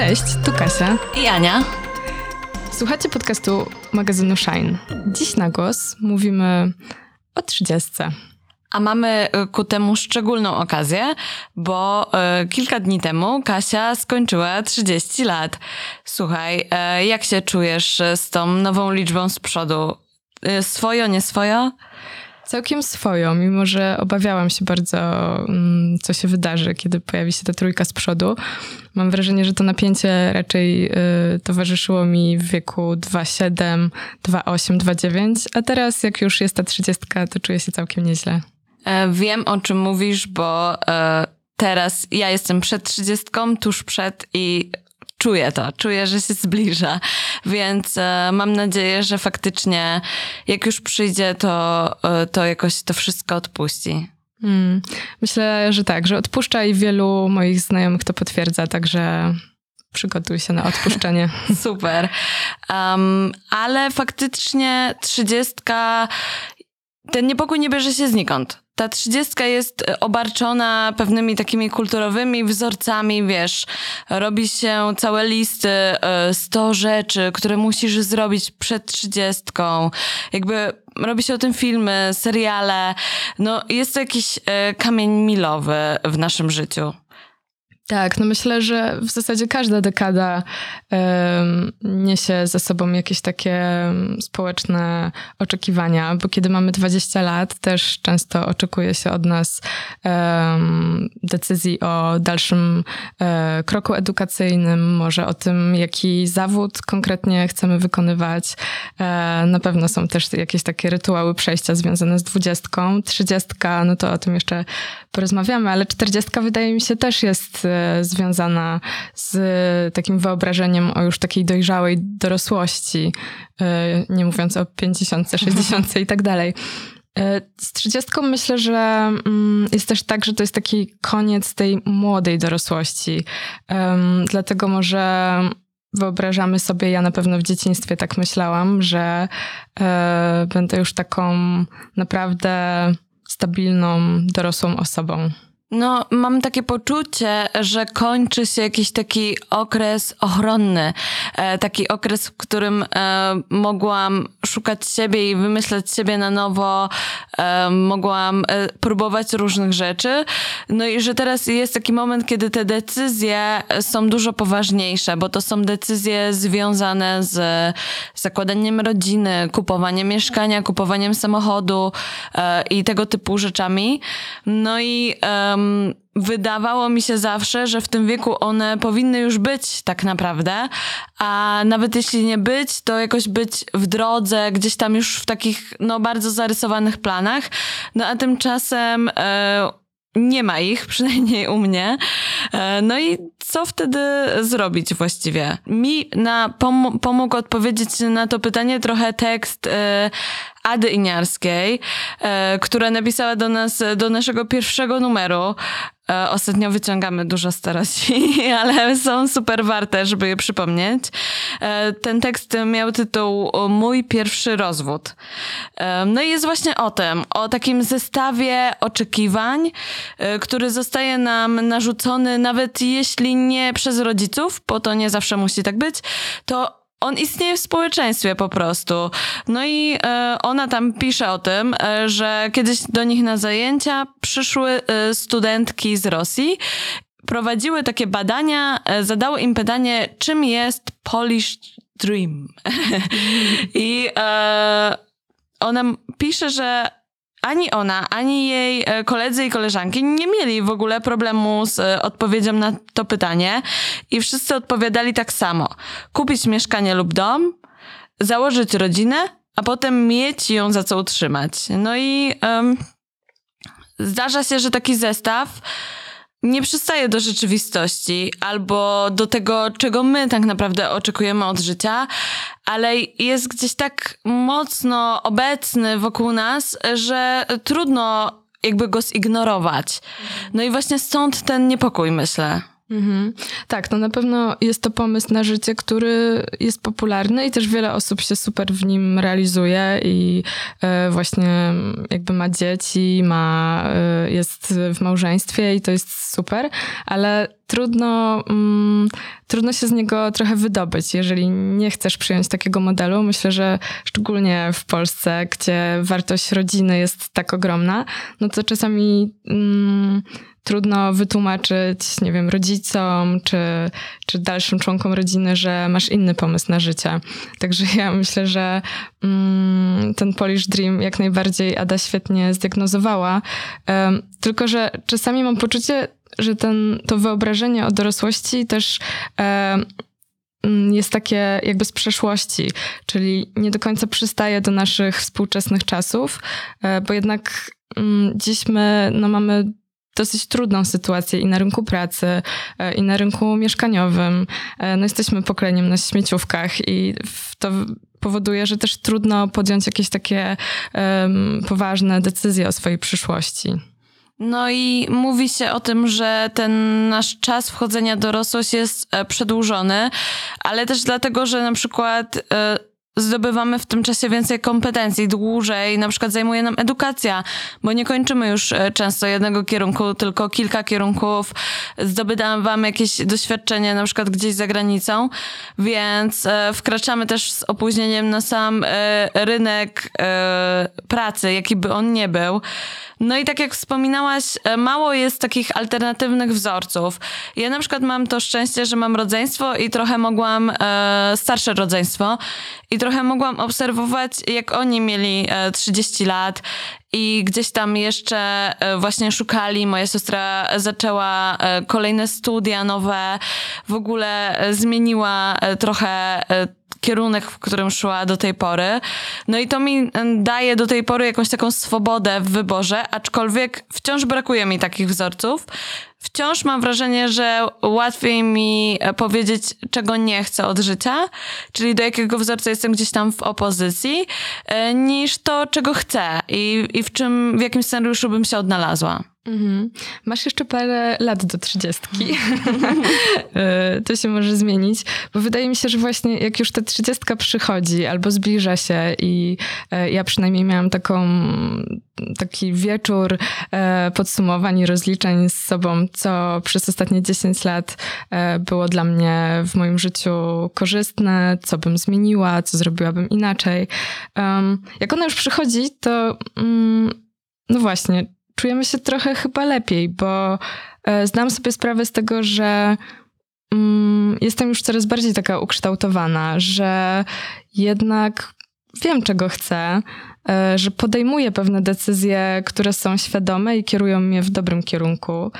Cześć, tu Kasia. I Ania. Słuchacie podcastu magazynu Shine. Dziś na głos mówimy o trzydziestce. A mamy y, ku temu szczególną okazję, bo y, kilka dni temu Kasia skończyła 30 lat. Słuchaj, y, jak się czujesz z tą nową liczbą z przodu? Y, swojo, nie swojo? Całkiem swoją, mimo że obawiałam się bardzo, mm, co się wydarzy, kiedy pojawi się ta trójka z przodu. Mam wrażenie, że to napięcie raczej y, towarzyszyło mi w wieku 2,7, 2,8, 2,9, a teraz jak już jest ta trzydziestka, to czuję się całkiem nieźle. E, wiem, o czym mówisz, bo e, teraz ja jestem przed trzydziestką, tuż przed i czuję to, czuję, że się zbliża, więc e, mam nadzieję, że faktycznie jak już przyjdzie, to, to jakoś to wszystko odpuści. Hmm. Myślę, że tak, że odpuszcza i wielu moich znajomych to potwierdza, także przygotuj się na odpuszczenie. Super. Um, ale faktycznie trzydziestka, ten niepokój nie bierze się znikąd ta trzydziestka jest e, obarczona pewnymi takimi kulturowymi wzorcami, wiesz, robi się całe listy, e, sto rzeczy, które musisz zrobić przed trzydziestką, jakby robi się o tym filmy, seriale, no jest to jakiś e, kamień milowy w naszym życiu. Tak, no myślę, że w zasadzie każda dekada um, niesie ze sobą jakieś takie społeczne oczekiwania, bo kiedy mamy 20 lat, też często oczekuje się od nas decyzji o dalszym um, kroku edukacyjnym, może o tym, jaki zawód konkretnie chcemy wykonywać. E, na pewno są też jakieś takie rytuały przejścia związane z 20, 30, no to o tym jeszcze porozmawiamy, ale 40 wydaje mi się też jest e, związana z takim wyobrażeniem o już takiej dojrzałej dorosłości, e, nie mówiąc o 50, 60 i tak dalej. E, z trzydziestką myślę, że mm, jest też tak, że to jest taki koniec tej młodej dorosłości. Dlatego może wyobrażamy sobie, ja na pewno w dzieciństwie tak myślałam, że e, będę już taką naprawdę stabilną, dorosłą osobą. No, mam takie poczucie, że kończy się jakiś taki okres ochronny. E, taki okres, w którym e, mogłam szukać siebie i wymyślać siebie na nowo. E, mogłam próbować różnych rzeczy. No i że teraz jest taki moment, kiedy te decyzje są dużo poważniejsze, bo to są decyzje związane z zakładaniem rodziny, kupowaniem mieszkania, kupowaniem samochodu i tego typu rzeczami. No i um, wydawało mi się zawsze, że w tym wieku one powinny już być tak naprawdę, a nawet jeśli nie być, to jakoś być w drodze, gdzieś tam już w takich no bardzo zarysowanych planach. No a tymczasem e, nie ma ich, przynajmniej u mnie. E, no i co wtedy zrobić właściwie? Mi na pom pomógł odpowiedzieć na to pytanie trochę tekst e, Ady Iniarskiej, e, która napisała do nas, do naszego pierwszego numeru. E, ostatnio wyciągamy dużo starości, ale są super warte, żeby je przypomnieć. E, ten tekst miał tytuł Mój pierwszy rozwód. No i jest właśnie o tym, o takim zestawie oczekiwań, który zostaje nam narzucony, nawet jeśli nie przez rodziców, bo to nie zawsze musi tak być, to on istnieje w społeczeństwie po prostu. No i e, ona tam pisze o tym, e, że kiedyś do nich na zajęcia przyszły e, studentki z Rosji, prowadziły takie badania, e, zadały im pytanie, czym jest Polish Dream. I e, ona pisze, że ani ona, ani jej e, koledzy i koleżanki nie mieli w ogóle problemu z e, odpowiedzią na to pytanie i wszyscy odpowiadali tak samo. Kupić mieszkanie lub dom, założyć rodzinę, a potem mieć ją za co utrzymać. No i um, zdarza się, że taki zestaw nie przystaje do rzeczywistości albo do tego, czego my tak naprawdę oczekujemy od życia, ale jest gdzieś tak mocno obecny wokół nas, że trudno jakby go zignorować. No i właśnie stąd ten niepokój, myślę. Mhm. Tak, no na pewno jest to pomysł na życie, który jest popularny i też wiele osób się super w nim realizuje i e, właśnie jakby ma dzieci, ma, e, jest w małżeństwie i to jest super, ale trudno, mm, trudno się z niego trochę wydobyć, jeżeli nie chcesz przyjąć takiego modelu. Myślę, że szczególnie w Polsce, gdzie wartość rodziny jest tak ogromna, no to czasami mm, trudno wytłumaczyć, nie wiem, rodzicom czy, czy dalszym członkom rodziny, że masz inny pomysł na życie. Także ja myślę, że mm, ten Polish Dream jak najbardziej Ada świetnie zdiagnozowała. Um, tylko, że czasami mam poczucie, że ten, to wyobrażenie o dorosłości też um, jest takie jakby z przeszłości, czyli nie do końca przystaje do naszych współczesnych czasów, e, bo jednak mm, dziś my no, mamy dosyć trudną sytuację i na rynku pracy, e, i na rynku mieszkaniowym. E, no jesteśmy pokoleniem na śmieciówkach i to powoduje, że też trudno podjąć jakieś takie um, poważne decyzje o swojej przyszłości. No i mówi się o tym, że ten nasz czas wchodzenia dorosłość jest e, przedłużony, ale też dlatego, że na przykład zdobywamy w tym czasie więcej kompetencji, dłużej, na przykład zajmuje nam edukacja, bo nie kończymy już e, często jednego kierunku, tylko kilka kierunków, zdobywamy jakieś doświadczenie na przykład gdzieś za granicą, więc e, wkraczamy też z opóźnieniem na sam e, rynek pracy, jaki by on nie był. No i tak jak wspominałaś, mało jest takich alternatywnych wzorców. Ja na przykład mam to szczęście, że mam rodzeństwo i trochę mogłam, starsze rodzeństwo, i trochę mogłam obserwować, jak oni mieli e, 30 lat i gdzieś tam jeszcze e, właśnie szukali. Moja siostra zaczęła e, kolejne studia nowe, w ogóle zmieniła trochę kierunek, w którym szła do tej pory. No i to mi daje do tej pory jakąś taką swobodę w wyborze, aczkolwiek wciąż brakuje mi takich wzorców. Wciąż mam wrażenie, że łatwiej mi e, powiedzieć, czego nie chcę od życia, czyli do jakiego wzorca jestem gdzieś tam w opozycji, e, niż to, czego chcę i, i w czym, w jakim scenariuszu bym się odnalazła. Mhm. Masz jeszcze parę lat do trzydziestki. E, to się może zmienić, bo wydaje mi się, że właśnie jak już ta trzydziestka przychodzi albo zbliża się i e, ja przynajmniej miałam taką, taki wieczór e, podsumowań i rozliczeń z sobą, co przez ostatnie 10 lat było dla mnie w moim życiu korzystne, co bym zmieniła, co zrobiłabym inaczej. Jak ona już przychodzi, to mm, no właśnie, czujemy się trochę chyba lepiej, bo e, zdam sobie sprawę z tego, że mm, jestem już coraz bardziej taka ukształtowana, że jednak wiem, czego chcę, że podejmuję pewne decyzje, które są świadome i kierują mnie w dobrym kierunku,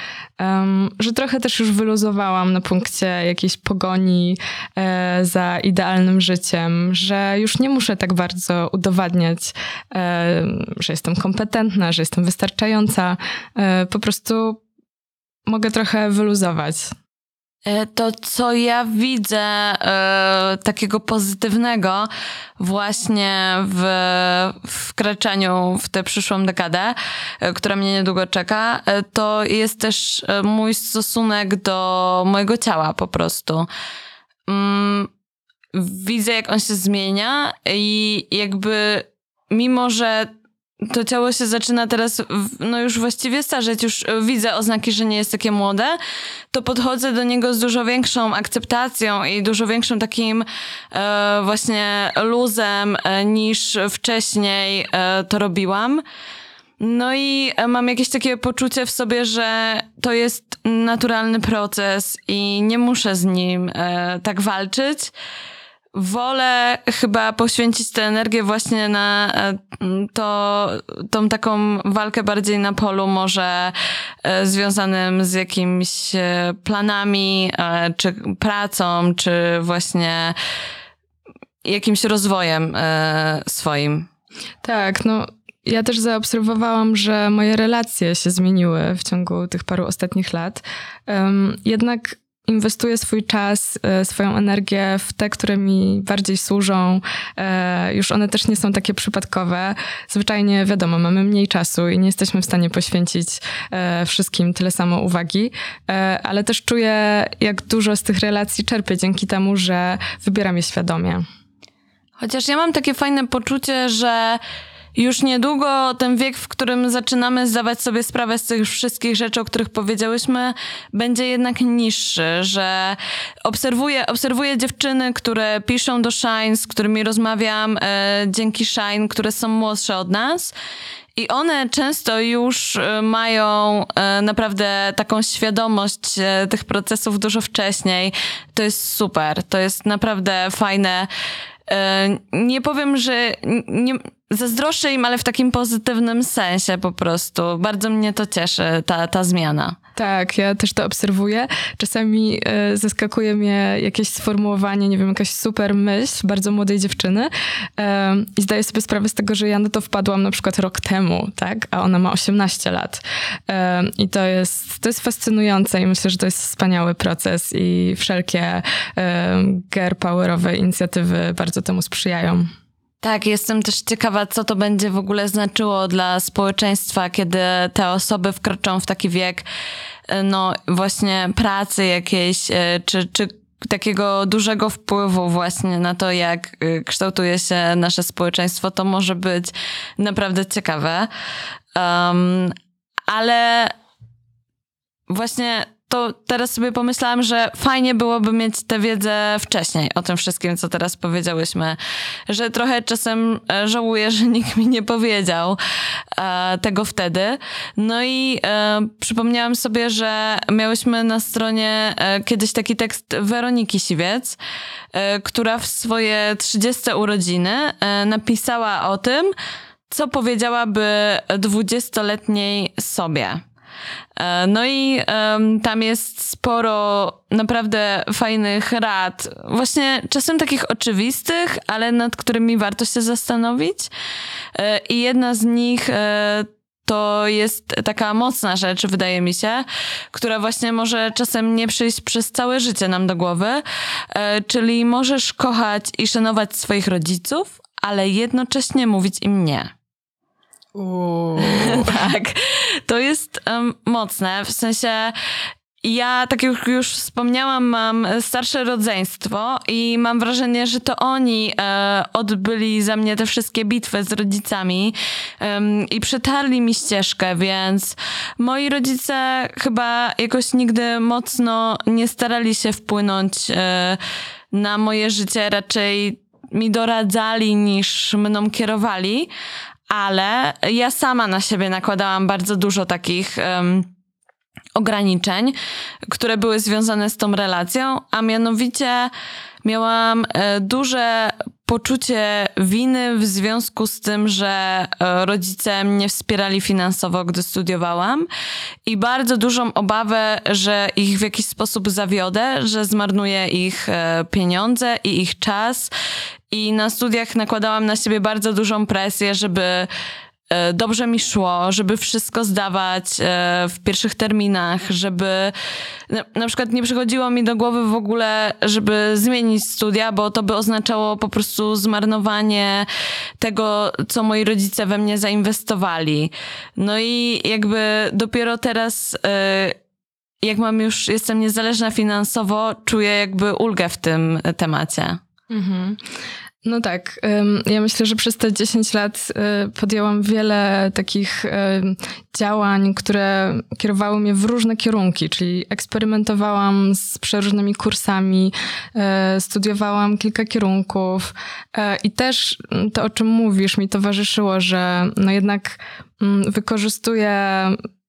że trochę też już wyluzowałam na punkcie jakiejś pogoni e, za idealnym życiem, że już nie muszę tak bardzo udowadniać, że jestem kompetentna, że jestem wystarczająca. E, po prostu mogę trochę wyluzować. E, to, co ja widzę e, takiego pozytywnego właśnie w wkraczaniu w tę przyszłą dekadę, e, która mnie niedługo czeka, to jest też mój stosunek do mojego ciała po prostu. Mm, widzę, jak on się zmienia i jakby mimo, że to ciało się zaczyna teraz, no już właściwie starzeć, już widzę oznaki, że nie jest takie młode, to podchodzę do niego z dużo większą akceptacją i dużo większym takim e, właśnie luzem e, niż wcześniej e, to robiłam. No i e, mam jakieś takie poczucie w sobie, że to jest naturalny proces i nie muszę z nim e, tak walczyć wolę chyba poświęcić tę energię właśnie na e, to, tą taką walkę bardziej na polu może e, związanym z jakimiś e, planami, czy pracą, czy właśnie jakimś rozwojem swoim. Tak, no ja też zaobserwowałam, że moje relacje się zmieniły w ciągu tych paru ostatnich lat. Jednak inwestuję swój czas, e, swoją energię w te, które mi bardziej służą. E, już one też nie są takie przypadkowe. Zwyczajnie wiadomo, mamy mniej czasu i nie jesteśmy w stanie poświęcić e, wszystkim tyle samo uwagi, ale też czuję, jak dużo z tych relacji czerpię dzięki temu, że wybieram je świadomie. Chociaż ja mam takie fajne poczucie, że już niedługo ten wiek, w którym zaczynamy zdawać sobie sprawę z tych wszystkich rzeczy, o których powiedziałyśmy, będzie jednak niższy, że obserwuję, obserwuję dziewczyny, które piszą do Shine, z którymi rozmawiam e, dzięki Shine, które są młodsze od nas. I one często już e, mają e, naprawdę taką świadomość e, tych procesów dużo wcześniej. To jest super, to jest naprawdę fajne. Nie powiem, że nie, zazdroszczę im, ale w takim pozytywnym sensie po prostu. Bardzo mnie to cieszy, ta, ta zmiana. Tak, ja też to obserwuję. Czasami y, zaskakuje mnie jakieś sformułowanie, nie wiem, jakaś super myśl bardzo młodej dziewczyny y, i zdaję sobie sprawę z tego, że ja na to wpadłam na przykład rok temu, tak? A ona ma 18 lat. Y, I to jest, to jest fascynujące i myślę, że to jest wspaniały proces i wszelkie girl powerowe inicjatywy bardzo temu sprzyjają. Tak, jestem też ciekawa, co to będzie w ogóle znaczyło dla społeczeństwa, kiedy te osoby wkroczą w taki wiek, e, no właśnie pracy jakiejś, e, czy, czy takiego dużego wpływu właśnie na to, jak e, kształtuje się nasze społeczeństwo, to może być naprawdę ciekawe. Um, ale właśnie to teraz sobie pomyślałam, że fajnie byłoby mieć tę wiedzę wcześniej o tym wszystkim, co teraz powiedziałyśmy. Że trochę czasem e, żałuję, że nikt mi nie powiedział e, tego wtedy. No i e, przypomniałam sobie, że miałyśmy na stronie kiedyś taki tekst Weroniki Siwiec, która w swoje 30 urodziny napisała o tym, co powiedziałaby dwudziestoletniej sobie. E, no i um, tam jest sporo naprawdę fajnych rad, właśnie czasem takich oczywistych, ale nad którymi warto się zastanowić. E, I jedna z nich e, to jest taka mocna rzecz, wydaje mi się, która właśnie może czasem nie przyjść przez całe życie nam do głowy, czyli możesz kochać i szanować swoich rodziców, ale jednocześnie mówić im nie. tak, to jest um, mocne, w sensie ja, tak jak już wspomniałam, mam starsze rodzeństwo i mam wrażenie, że to oni e, odbyli za mnie te wszystkie bitwy z rodzicami e, i przetarli mi ścieżkę, więc moi rodzice chyba jakoś nigdy mocno nie starali się wpłynąć e, na moje życie, raczej mi doradzali niż mną kierowali, ale ja sama na siebie nakładałam bardzo dużo takich um, ograniczeń, które były związane z tą relacją, a mianowicie miałam e, duże poczucie winy w związku z tym, że e, rodzice mnie wspierali finansowo, gdy studiowałam i bardzo dużą obawę, że ich w jakiś sposób zawiodę, że zmarnuję ich e, pieniądze i ich czas. I na studiach nakładałam na siebie bardzo dużą presję, żeby dobrze mi szło, żeby wszystko zdawać e, w pierwszych terminach, żeby na przykład nie przychodziło mi do głowy w ogóle, żeby zmienić studia, bo to by oznaczało po prostu zmarnowanie tego, co moi rodzice we mnie zainwestowali. No i jakby dopiero teraz e, jak mam już, jestem niezależna finansowo, czuję jakby ulgę w tym temacie. Mhm. No tak. Ja myślę, że przez te 10 lat y, podjęłam wiele takich działań, które kierowały mnie w różne kierunki, czyli eksperymentowałam z przeróżnymi kursami, y, studiowałam kilka kierunków i też to, o czym mówisz, mi towarzyszyło, że no jednak mm, wykorzystuję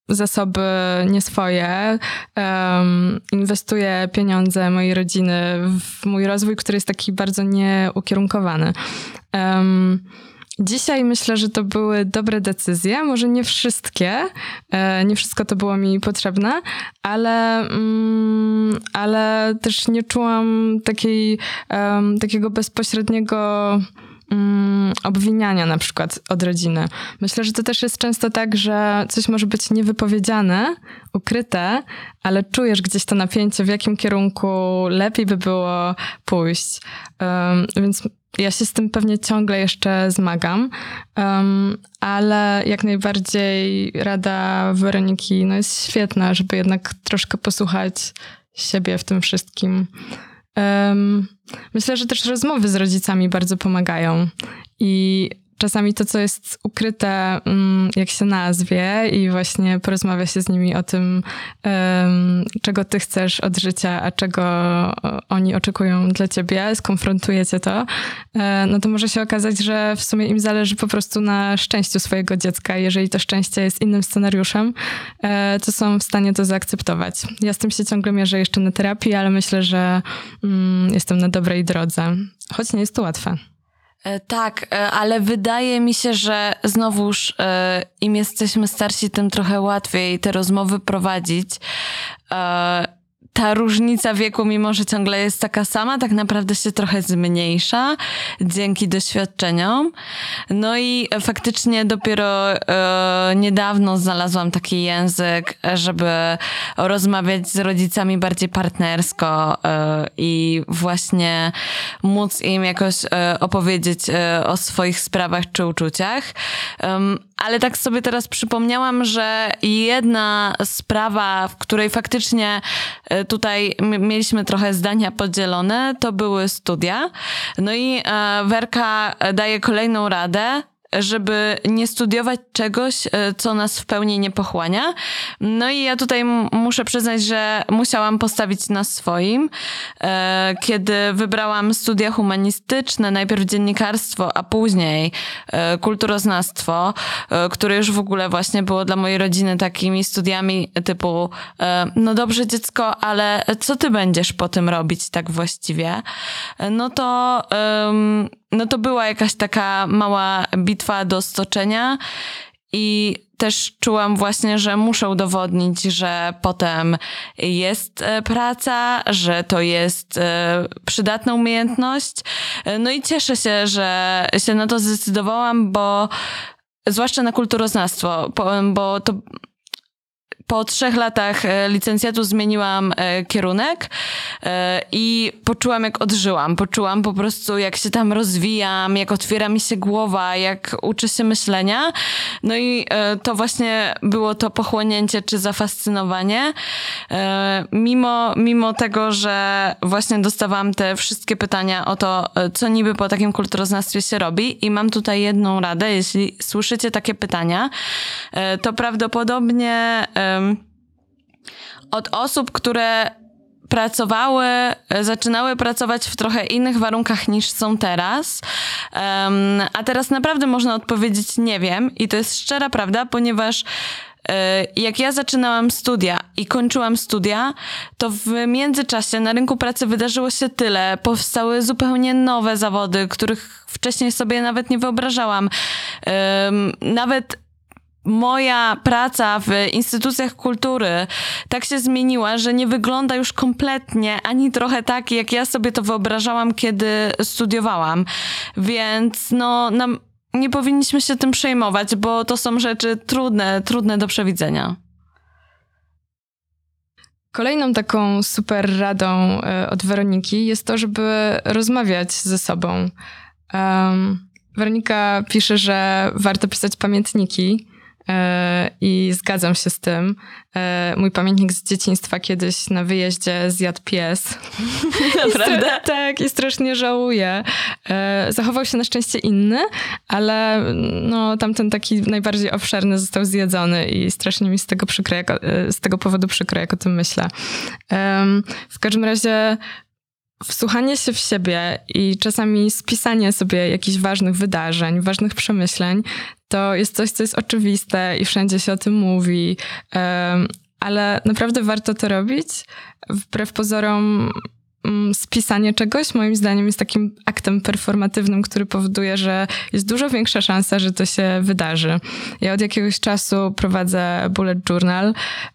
zasoby nie swoje, um, inwestuję pieniądze mojej rodziny w mój rozwój, który jest taki bardzo nieukierunkowany. Um, Dzisiaj myślę, że to były dobre decyzje. Może nie wszystkie, e, nie wszystko to było mi potrzebne, ale, mm, ale też nie czułam takiej, takiego bezpośredniego mm, obwiniania na przykład od rodziny. Myślę, że to też jest często tak, że coś może być niewypowiedziane, ukryte, ale czujesz gdzieś to napięcie, w jakim kierunku lepiej by było pójść. Um, więc ja się z tym pewnie ciągle jeszcze zmagam, um, ale jak najbardziej rada Weroniki no jest świetna, żeby jednak troszkę posłuchać siebie w tym wszystkim. Um, myślę, że też rozmowy z rodzicami bardzo pomagają i czasami to, co jest ukryte, mm, jak się nazwie i właśnie porozmawia się z nimi o tym, czego ty chcesz od życia, a czego oni oczekują dla ciebie, skonfrontujecie to, e, no to może się okazać, że w sumie im zależy po prostu na szczęściu swojego dziecka. Jeżeli to szczęście jest innym scenariuszem, e, to są w stanie to zaakceptować. Ja z tym się ciągle mierzę jeszcze na terapii, ale myślę, że mm, jestem na dobrej drodze. Choć nie jest to łatwe. E, tak, e, ale wydaje mi się, że znowuż e, im jesteśmy starsi, tym trochę łatwiej te rozmowy prowadzić ta różnica wieku, mimo że ciągle jest taka sama, tak naprawdę się trochę zmniejsza dzięki doświadczeniom. No i faktycznie dopiero e, niedawno znalazłam taki język, żeby rozmawiać z rodzicami bardziej partnersko e, i właśnie móc im jakoś e, opowiedzieć e, o swoich sprawach czy uczuciach. Ale tak sobie teraz przypomniałam, że jedna sprawa, w której faktycznie e, tutaj mieliśmy trochę zdania podzielone, to były studia. No i e, Werka daje kolejną radę, żeby nie studiować czegoś, e, co nas w pełni nie pochłania. No i ja tutaj muszę przyznać, że musiałam postawić na swoim. E, kiedy wybrałam studia humanistyczne, najpierw dziennikarstwo, a później e, kulturoznawstwo, które już w ogóle właśnie było dla mojej rodziny takimi studiami typu no dobrze dziecko, ale co ty będziesz po tym robić tak właściwie? No to no to była jakaś taka mała bitwa do stoczenia i też czułam właśnie, że muszę udowodnić, że potem jest e, praca, że to jest e, przydatna umiejętność. E, no i cieszę się, że się na to zdecydowałam, bo zwłaszcza na kulturoznawstwo, bo to po trzech latach e, licencjatu zmieniłam e, kierunek e, i poczułam, jak odżyłam. Poczułam po prostu, jak się tam rozwijam, jak otwiera mi się głowa, jak uczę się myślenia. No i to właśnie było to pochłonięcie czy zafascynowanie. Mimo, mimo tego, że właśnie dostawałam te wszystkie pytania o to, co niby po takim kulturoznawstwie się robi i mam tutaj jedną radę. Jeśli słyszycie takie pytania, to prawdopodobnie od osób, które pracowały, zaczynały pracować w trochę innych warunkach niż są teraz. Um, a teraz naprawdę można odpowiedzieć nie wiem i to jest szczera prawda, ponieważ e, jak ja zaczynałam studia i kończyłam studia, to w międzyczasie na rynku pracy wydarzyło się tyle. Powstały zupełnie nowe zawody, których wcześniej sobie nawet nie wyobrażałam. Nawet moja praca w instytucjach kultury tak się zmieniła, że nie wygląda już kompletnie ani trochę tak, jak ja sobie to wyobrażałam, kiedy studiowałam. Więc no, nam, nie powinniśmy się tym przejmować, bo to są rzeczy trudne, trudne do przewidzenia. Kolejną taką super radą e, od Weroniki jest to, żeby rozmawiać ze sobą. Um, Weronika pisze, że warto pisać pamiętniki, I zgadzam się z tym. E, mój pamiętnik z dzieciństwa kiedyś na wyjeździe zjadł pies. Naprawdę? tak, i strasznie żałuję. E, zachował się na szczęście inny, ale no, tamten taki najbardziej obszerny został zjedzony i strasznie mi z tego, przykro, jak, z tego powodu przykro, jak o tym myślę. W każdym razie wsłuchanie się w siebie i czasami spisanie sobie jakichś ważnych wydarzeń, ważnych przemyśleń, to jest coś, co jest oczywiste i wszędzie się o tym mówi, ale naprawdę warto to robić. Wbrew pozorom, spisanie czegoś moim zdaniem jest takim aktem performatywnym, który powoduje, że jest dużo większa szansa, że to się wydarzy. Ja od jakiegoś czasu prowadzę bullet journal.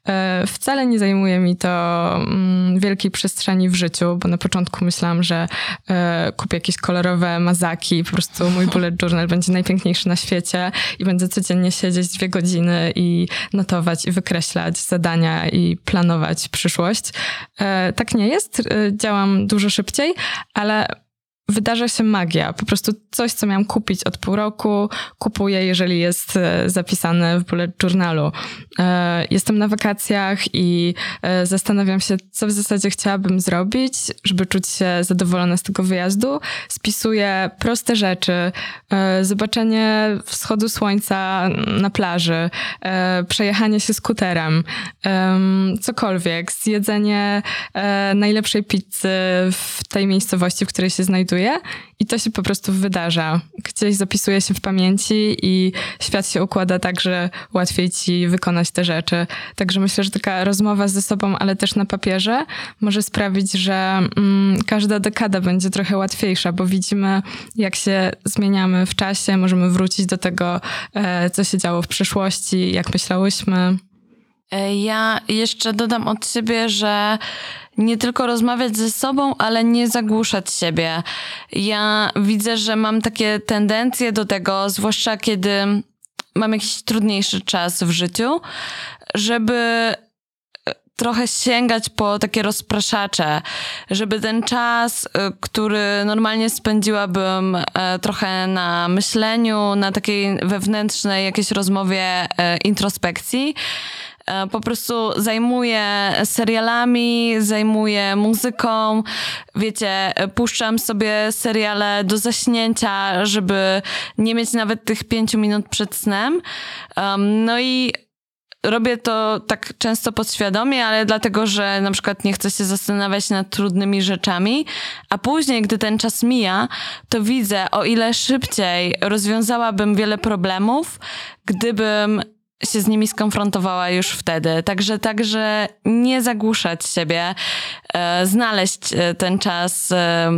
E, wcale nie zajmuje mi to mm, wielkiej przestrzeni w życiu, bo na początku myślałam, że e, kupię jakieś kolorowe mazaki, po prostu mój bullet journal będzie najpiękniejszy na świecie i będę codziennie siedzieć dwie godziny i notować i wykreślać zadania i planować przyszłość. E, tak nie jest. Dużo szybciej, ale wydarza się magia. Po prostu coś, co miałam kupić od pół roku, kupuję, jeżeli jest e, zapisane w bullet journalu. E, jestem na wakacjach i e, zastanawiam się, co w zasadzie chciałabym zrobić, żeby czuć się zadowolona z tego wyjazdu. Spisuję proste rzeczy, zobaczenie wschodu słońca na plaży, przejechanie się skuterem, cokolwiek, zjedzenie najlepszej pizzy w tej miejscowości, w której się znajduję i to się po prostu wydarza. Gdzieś zapisuje się w pamięci i świat się układa tak, że łatwiej ci wykonać te rzeczy. Także myślę, że taka rozmowa ze sobą, ale też na papierze może sprawić, że mm, każda dekada będzie trochę łatwiejsza, bo widzimy, jak się zmieniamy w czasie, możemy wrócić do tego, e, co się działo w przeszłości, jak myślałyśmy. E, ja jeszcze dodam od siebie, że nie tylko rozmawiać ze sobą, ale nie zagłuszać siebie. Ja widzę, że mam takie tendencje do tego, zwłaszcza kiedy mam jakiś trudniejszy czas w życiu, żeby e, trochę sięgać po takie rozpraszacze, żeby ten czas, e, który normalnie spędziłabym trochę na myśleniu, na takiej wewnętrznej jakiejś rozmowie introspekcji, E, po prostu zajmuję serialami, zajmuję muzyką. Wiecie, puszczam sobie seriale do zaśnięcia, żeby nie mieć nawet tych pięciu minut przed snem. Um, no i robię to tak często podświadomie, ale dlatego, że na przykład nie chcę się zastanawiać nad trudnymi rzeczami, a później, gdy ten czas mija, to widzę, o ile szybciej rozwiązałabym wiele problemów, gdybym się z nimi skonfrontowała już wtedy. Także, także nie zagłuszać siebie, e, znaleźć e, ten czas, e,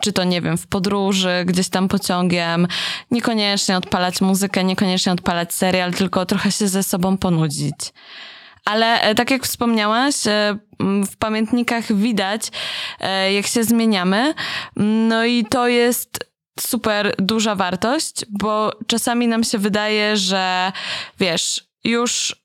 czy to nie wiem, w podróży, gdzieś tam pociągiem, niekoniecznie odpalać muzykę, niekoniecznie odpalać serial, tylko trochę się ze sobą ponudzić. Ale tak jak wspomniałaś, w pamiętnikach widać, jak się zmieniamy. No i to jest super duża wartość, bo czasami nam się wydaje, że wiesz, już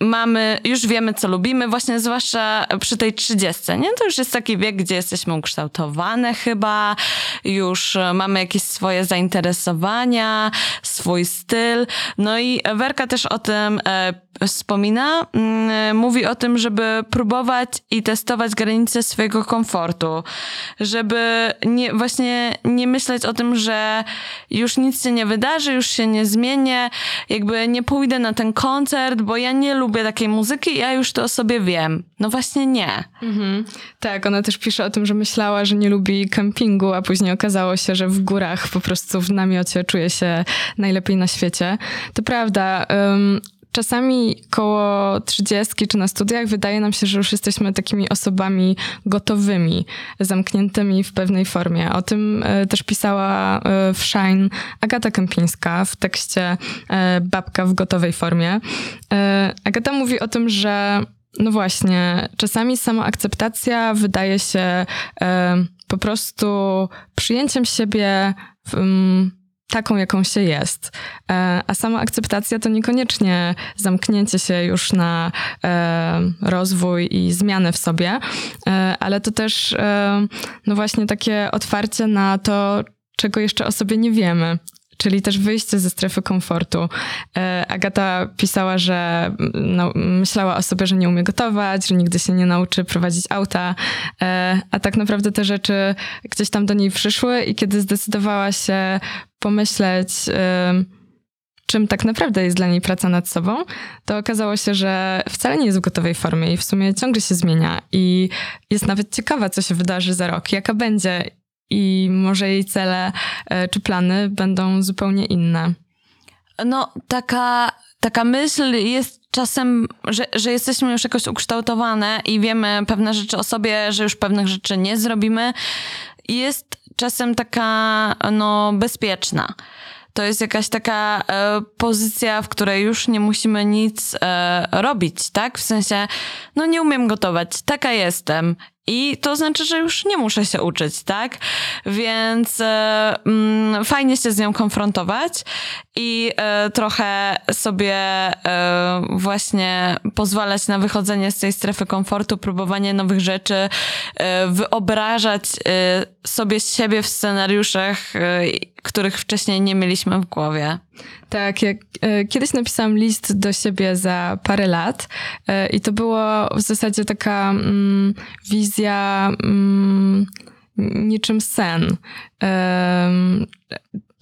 mamy, już wiemy, co lubimy, właśnie zwłaszcza przy tej trzydziestce, nie? To już jest taki wiek, gdzie jesteśmy ukształtowane chyba, już mamy jakieś swoje zainteresowania, swój styl. No i Werka też o tym e, wspomina. Mm, mówi o tym, żeby próbować i testować granice swojego komfortu, żeby nie, właśnie nie myśleć o tym, że już nic się nie wydarzy, już się nie zmienię, jakby nie pójdę na ten koncert, bo ja nie lubię takiej muzyki, ja już to o sobie wiem. No właśnie nie. Mhm. Tak, ona też pisze o tym, że myślała, że nie lubi kempingu, a później okazało się, że w górach po prostu w namiocie czuje się najlepiej na świecie. To prawda. Um, czasami koło trzydziestki czy na studiach wydaje nam się, że już jesteśmy takimi osobami gotowymi, zamkniętymi w pewnej formie. O tym e, też pisała e, w Shine Agata Kępińska w tekście e, Babka w gotowej formie. Agata mówi o tym, że no właśnie, czasami sama akceptacja wydaje się po prostu przyjęciem siebie w, taką, jaką się jest. E, a sama akceptacja to niekoniecznie zamknięcie się już na e, rozwój i zmianę w sobie, e, ale to też no właśnie takie otwarcie na to, czego jeszcze o sobie nie wiemy czyli też wyjście ze strefy komfortu. E, Agata pisała, że no, myślała o sobie, że nie umie gotować, że nigdy się nie nauczy prowadzić auta, e, a tak naprawdę te rzeczy gdzieś tam do niej przyszły i kiedy zdecydowała się pomyśleć, czym tak naprawdę jest dla niej praca nad sobą, to okazało się, że wcale nie jest w gotowej formie i w sumie ciągle się zmienia i jest nawet ciekawa, co się wydarzy za rok, jaka będzie i może jej cele e, czy plany będą zupełnie inne. No, taka, taka myśl jest czasem, że, że jesteśmy już jakoś ukształtowane i wiemy pewne rzeczy o sobie, że już pewnych rzeczy nie zrobimy, jest czasem taka no, bezpieczna. To jest jakaś taka e, pozycja, w której już nie musimy nic e, robić, tak? W sensie, no nie umiem gotować, taka jestem. I to znaczy, że już nie muszę się uczyć, tak? Więc e, mm, fajnie się z nią konfrontować i e, trochę sobie e, właśnie pozwalać na wychodzenie z tej strefy komfortu, próbowanie nowych rzeczy, e, wyobrażać sobie siebie w scenariuszach, których wcześniej nie mieliśmy w głowie. Tak, jak, e, kiedyś napisałam list do siebie za parę lat e, i to było w zasadzie taka mm, wizja mm, niczym sen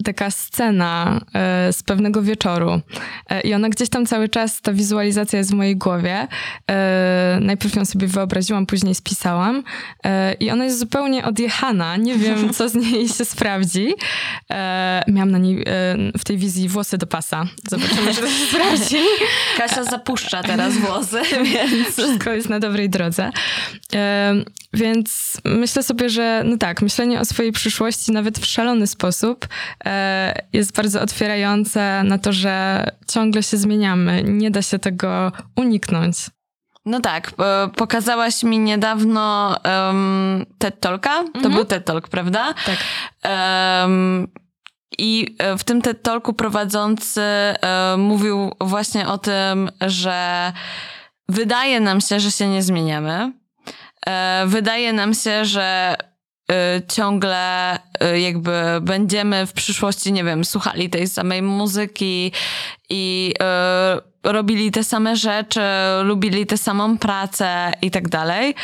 taka scena e, z pewnego wieczoru e, i ona gdzieś tam cały czas, ta wizualizacja jest w mojej głowie. E, najpierw ją sobie wyobraziłam, później spisałam i ona jest zupełnie odjechana. Nie wiem, co z niej się sprawdzi. Miałam na niej w tej wizji włosy do pasa. Zobaczymy, czy to się sprawdzi. Kasia zapuszcza teraz włosy, więc... Wszystko jest na dobrej drodze. Więc myślę sobie, że no tak, myślenie o swojej przyszłości nawet w szalony sposób jest bardzo otwierające na to, że ciągle się zmieniamy. Nie da się tego uniknąć. No tak, pokazałaś mi niedawno um, TED Talka. To mhm. był TED Talk, prawda? Tak. Um, i e, w tym TED Talku prowadzący um, mówił właśnie o tym, że wydaje nam się, że się nie zmieniamy, E, wydaje nam się, że e, ciągle e, jakby będziemy w przyszłości, nie wiem, słuchali tej samej muzyki i robili te same rzeczy, lubili tę samą pracę i tak dalej.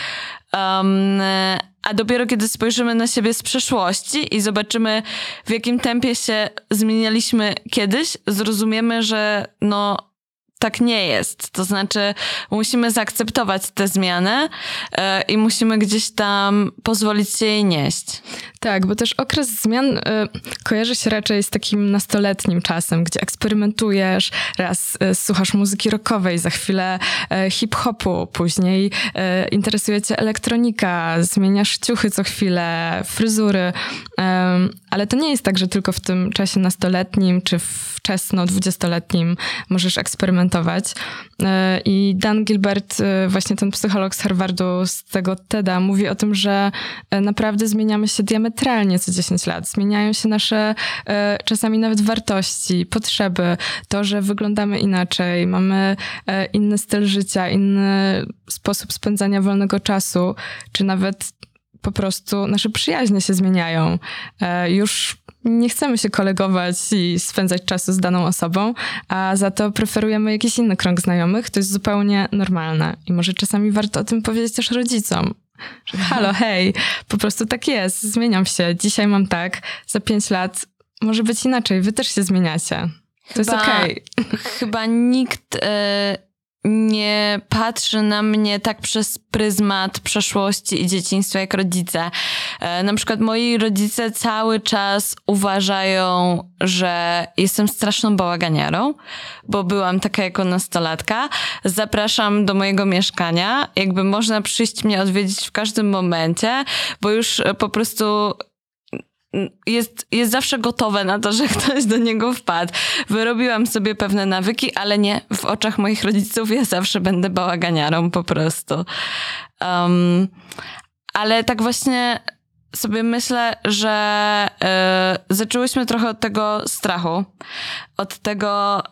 a dopiero kiedy spojrzymy na siebie z przeszłości i zobaczymy, w jakim tempie się zmienialiśmy kiedyś, zrozumiemy, że no tak nie jest. To znaczy, musimy zaakceptować tę zmianę yy, i musimy gdzieś tam pozwolić się jej nieść. Tak, bo też okres zmian y, kojarzy się raczej z takim nastoletnim czasem, gdzie eksperymentujesz, raz y, słuchasz muzyki rockowej, za chwilę y, hip-hopu, później interesuje cię elektronika, zmieniasz ciuchy co chwilę, fryzury, ale to nie jest tak, że tylko w tym czasie nastoletnim czy wczesno dwudziestoletnim możesz eksperymentować. I Dan Gilbert, właśnie ten psycholog z Harvardu, z tego TEDa, mówi o tym, że naprawdę zmieniamy się diametralnie diametralnie co 10 lat. Zmieniają się nasze e, czasami nawet wartości, potrzeby, to, że wyglądamy inaczej, mamy e, inny styl życia, inny sposób spędzania wolnego czasu, czy nawet po prostu nasze przyjaźnie się zmieniają. E, już nie chcemy się kolegować i spędzać czasu z daną osobą, a za to preferujemy jakiś inny krąg znajomych. To jest zupełnie normalne. I może czasami warto o tym powiedzieć też rodzicom, że halo, hej, po prostu tak jest, zmieniam się. Dzisiaj mam tak, za pięć lat może być inaczej, wy też się zmieniacie. To chyba, jest okej. Okay. Chyba nikt y, nie patrzy na mnie tak przez pryzmat przeszłości i dzieciństwa jak rodzice. E, na przykład moi rodzice cały czas uważają, że jestem straszną bałaganiarą, bo byłam taka jako nastolatka. Zapraszam do mojego mieszkania, jakby można przyjść mnie odwiedzić w każdym momencie, bo już po prostu jest, jest zawsze gotowe na to, że ktoś do niego wpadł. Wyrobiłam sobie pewne nawyki, ale nie w oczach moich rodziców. Ja zawsze będę bałaganiarą po prostu. Um, ale tak właśnie sobie myślę, że y, zaczęłyśmy trochę od tego strachu, od tego, y,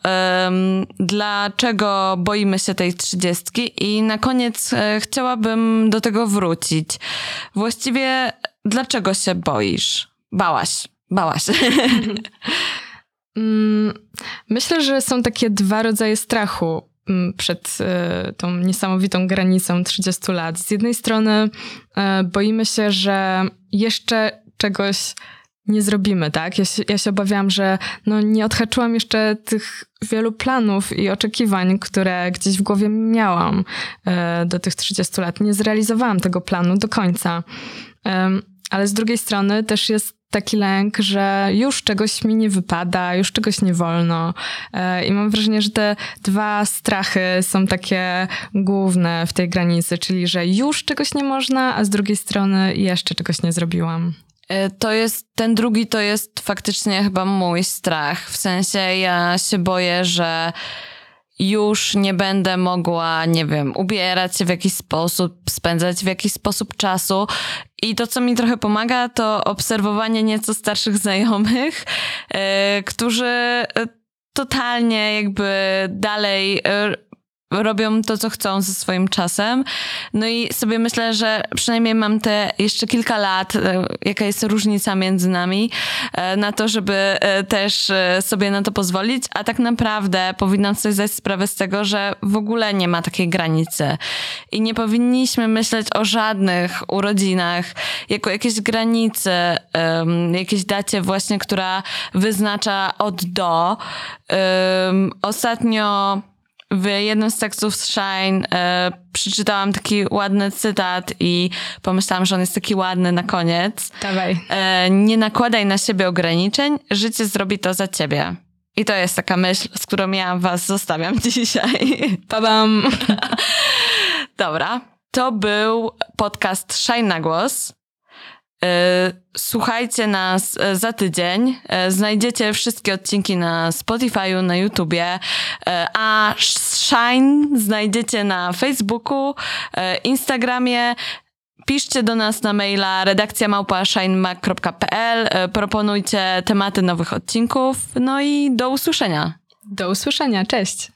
dlaczego boimy się tej trzydziestki i na koniec y, chciałabym do tego wrócić. Właściwie, dlaczego się boisz? Bałaś, bałaś. Mm, myślę, że są takie dwa rodzaje strachu mm, przed y, tą niesamowitą granicą 30 lat. Z jednej strony y, boimy się, że jeszcze czegoś nie zrobimy, tak? Ja się, ja się obawiałam, że no, nie odhaczyłam jeszcze tych wielu planów i oczekiwań, które gdzieś w głowie miałam y, do tych 30 lat. Nie zrealizowałam tego planu do końca. ale z drugiej strony też jest taki lęk, że już czegoś mi nie wypada, już czegoś nie wolno. I mam wrażenie, że te dwa strachy są takie główne w tej granicy, czyli że już czegoś nie można, a z drugiej strony jeszcze czegoś nie zrobiłam. To jest, ten drugi to jest faktycznie chyba mój strach. W sensie ja się boję, że już nie będę mogła, nie wiem, ubierać się w jakiś sposób, spędzać w jakiś sposób czasu. I to, co mi trochę pomaga, to obserwowanie nieco starszych znajomych, yy, którzy totalnie jakby dalej robią to, co chcą ze swoim czasem. No i sobie myślę, że przynajmniej mam te jeszcze kilka lat, e, jaka jest różnica między nami, e, na to, żeby e, też sobie na to pozwolić, a tak naprawdę powinnam sobie zdać sprawę z tego, że w ogóle nie ma takiej granicy. I nie powinniśmy myśleć o żadnych urodzinach jako jakiejś granicy, jakiejś dacie właśnie, która wyznacza od do. Ostatnio w jednym z tekstów z Shine e, przeczytałam taki ładny cytat i pomyślałam, że on jest taki ładny na koniec. Dawaj. E, nie nakładaj na siebie ograniczeń, życie zrobi to za ciebie. I to jest taka myśl, z którą ja was zostawiam dzisiaj. Padam. Dobra. To był podcast Shine na głos. E, słuchajcie nas e, za tydzień. E, znajdziecie wszystkie odcinki na Spotify'u, na YouTubie, a Shine znajdziecie na Facebooku, Instagramie. Piszcie do nas na maila redakcja małpa.shinemac.pl. Proponujcie tematy nowych odcinków. No i do usłyszenia. Do usłyszenia. Cześć.